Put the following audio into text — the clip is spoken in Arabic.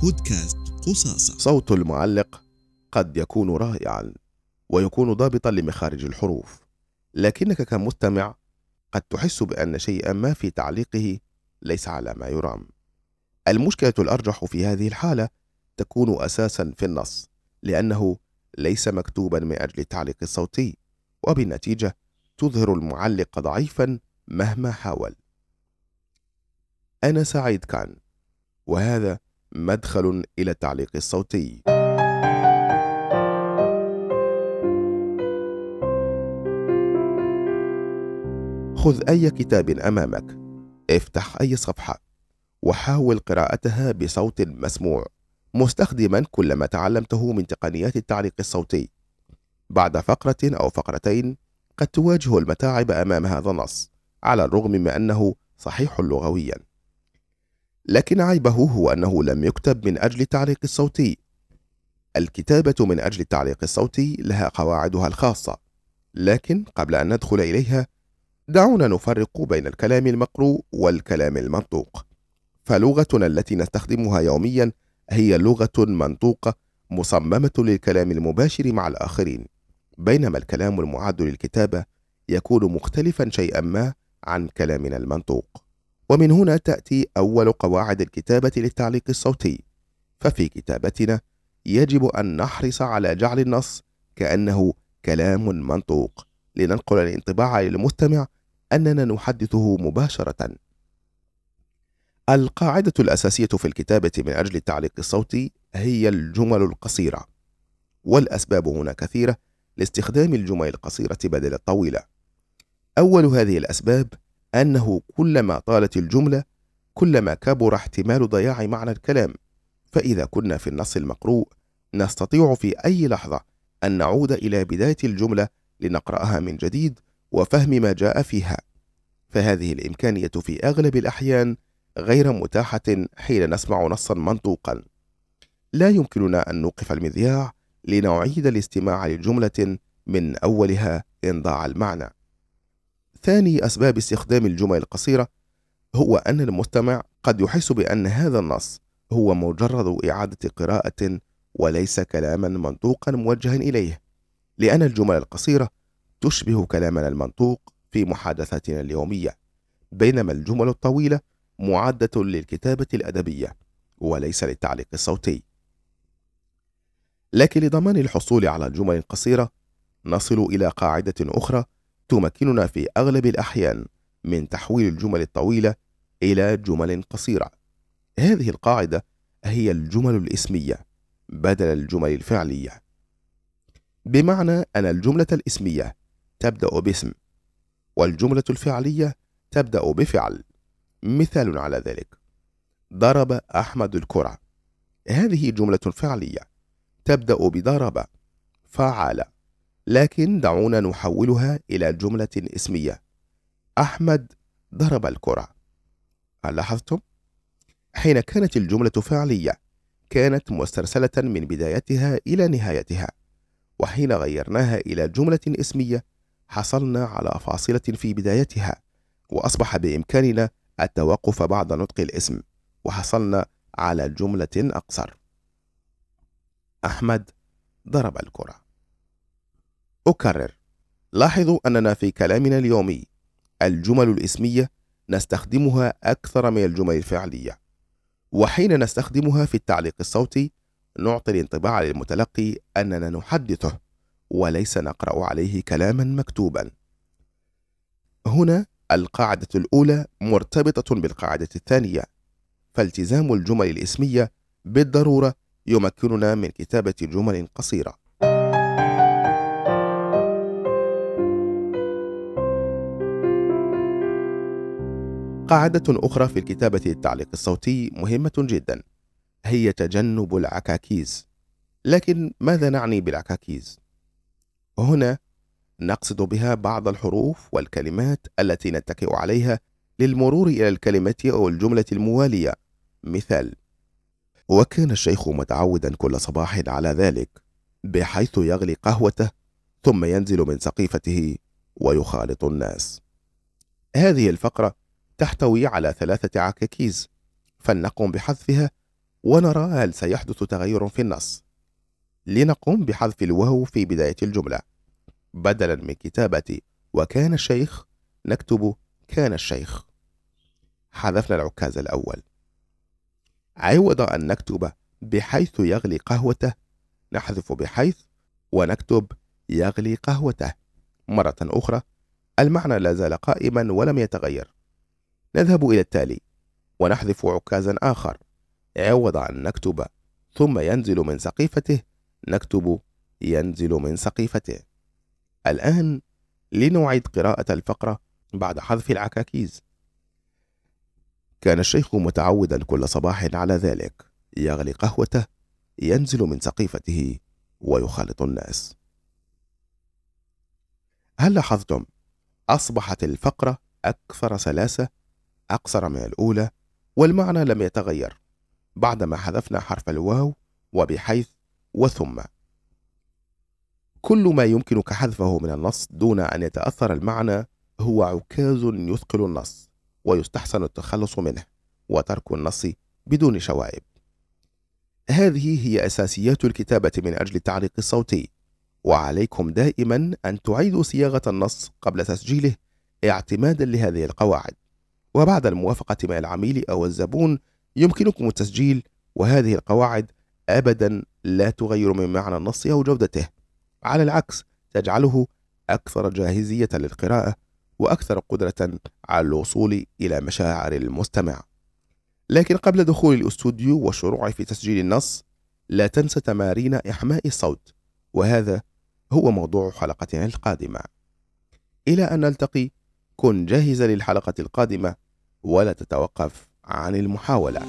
بودكاست قصاصة. صوت المعلق قد يكون رائعا ويكون ضابطا لمخارج الحروف لكنك كمستمع قد تحس بأن شيئا ما في تعليقه ليس على ما يرام. المشكلة الأرجح في هذه الحالة تكون أساسا في النص لأنه ليس مكتوبا من أجل التعليق الصوتي وبالنتيجة تظهر المعلق ضعيفا مهما حاول. أنا سعيد كان وهذا مدخل إلى التعليق الصوتي. خذ أي كتاب أمامك. افتح أي صفحة. وحاول قراءتها بصوت مسموع. مستخدما كل ما تعلمته من تقنيات التعليق الصوتي. بعد فقرة أو فقرتين قد تواجه المتاعب أمام هذا النص على الرغم من أنه صحيح لغويا. لكن عيبه هو أنه لم يكتب من أجل التعليق الصوتي. الكتابة من أجل التعليق الصوتي لها قواعدها الخاصة لكن قبل أن ندخل إليها دعونا نفرق بين الكلام المقروء والكلام المنطوق. فلغتنا التي نستخدمها يوميا هي لغة منطوقة مصممة للكلام المباشر مع الآخرين بينما الكلام المعد للكتابة يكون مختلفا شيئا ما عن كلامنا المنطوق. ومن هنا تأتي أول قواعد الكتابة للتعليق الصوتي. ففي كتابتنا يجب أن نحرص على جعل النص كأنه كلام منطوق لننقل الانطباع للمستمع أننا نحدثه مباشرة. القاعدة الأساسية في الكتابة من أجل التعليق الصوتي هي الجمل القصيرة والأسباب هنا كثيرة لاستخدام الجمل القصيرة بدل الطويلة أول هذه الأسباب أنه كلما طالت الجملة كلما كبر احتمال ضياع معنى الكلام. فإذا كنا في النص المقروء نستطيع في أي لحظة أن نعود إلى بداية الجملة لنقرأها من جديد وفهم ما جاء فيها. فهذه الإمكانية في أغلب الأحيان غير متاحة حين نسمع نصا منطوقا. لا يمكننا أن نوقف المذياع لنعيد الاستماع لجملة من أولها إن ضاع المعنى. ثاني أسباب استخدام الجمل القصيرة هو أن المستمع قد يحس بأن هذا النص هو مجرد إعادة قراءة وليس كلاما منطوقا موجها إليه لأن الجمل القصيرة تشبه كلامنا المنطوق في محادثاتنا اليومية بينما الجمل الطويلة معدة للكتابة الأدبية وليس للتعليق الصوتي. لكن لضمان الحصول على الجمل القصيرة نصل إلى قاعدة أخرى تمكننا في أغلب الأحيان من تحويل الجمل الطويلة إلى جمل قصيرة. هذه القاعدة هي الجمل الإسمية بدل الجمل الفعلية. بمعنى أن الجملة الإسمية تبدأ باسم والجملة الفعلية تبدأ بفعل. مثال على ذلك ضرب أحمد الكرة. هذه جملة فعلية تبدأ بضرب فعل. لكن دعونا نحولها إلى جملة اسمية. أحمد ضرب الكرة. هل لاحظتم؟ حين كانت الجملة فعلية كانت مسترسلة من بدايتها إلى نهايتها وحين غيرناها إلى جملة اسمية حصلنا على فاصلة في بدايتها وأصبح بإمكاننا التوقف بعد نطق الاسم وحصلنا على جملة أقصر. أحمد ضرب الكرة. أكرر. لاحظوا أننا في كلامنا اليومي الجمل الإسمية نستخدمها أكثر من الجمل الفعلية وحين نستخدمها في التعليق الصوتي نعطي الانطباع للمتلقي أننا نحدثه وليس نقرأ عليه كلاما مكتوبا. هنا القاعدة الأولى مرتبطة بالقاعدة الثانية فالتزام الجمل الإسمية بالضرورة يمكننا من كتابة جمل قصيرة. قاعدة أخرى في الكتابة التعليق الصوتي مهمة جدا هي تجنب العكاكيز. لكن ماذا نعني بالعكاكيز؟ هنا نقصد بها بعض الحروف والكلمات التي نتكئ عليها للمرور إلى الكلمة أو الجملة الموالية. مثال وكان الشيخ متعودا كل صباح على ذلك بحيث يغلي قهوته ثم ينزل من سقيفته ويخالط الناس. هذه الفقرة تحتوي على ثلاثة عكاكيز فلنقم بحذفها ونرى هل سيحدث تغير في النص. لنقوم بحذف الواو في بداية الجملة. بدلا من كتابة وكان الشيخ نكتب كان الشيخ. حذفنا العكاز الأول. عوض أن نكتب بحيث يغلي قهوته. نحذف بحيث ونكتب يغلي قهوته. مرة أخرى. المعنى لا زال قائما ولم يتغير. نذهب إلى التالي ونحذف عكازا آخر. عوض أن نكتب ثم ينزل من سقيفته نكتب ينزل من سقيفته. الآن لنعيد قراءة الفقرة بعد حذف العكاكيز. كان الشيخ متعودا كل صباح على ذلك. يغلي قهوته ينزل من سقيفته ويخالط الناس. هل لاحظتم؟ أصبحت الفقرة أكثر سلاسة أقصر من الأولى والمعنى لم يتغير بعدما حذفنا حرف الواو وبحيث وثم. كل ما يمكنك حذفه من النص دون أن يتأثر المعنى هو عكاز يثقل النص ويستحسن التخلص منه وترك النص بدون شوائب. هذه هي أساسيات الكتابة من أجل التعليق الصوتي وعليكم دائما أن تعيدوا صياغة النص قبل تسجيله اعتمادا لهذه القواعد. وبعد الموافقة من العميل أو الزبون يمكنكم التسجيل وهذه القواعد أبدا لا تغير من معنى النص أو جودته. على العكس تجعله أكثر جاهزية للقراءة وأكثر قدرة على الوصول إلى مشاعر المستمع. لكن قبل دخول الأستوديو والشروع في تسجيل النص لا تنسى تمارين إحماء الصوت وهذا هو موضوع حلقتنا القادمة. إلى أن نلتقي كن جاهزة للحلقة القادمة ولا تتوقف عن المحاولة.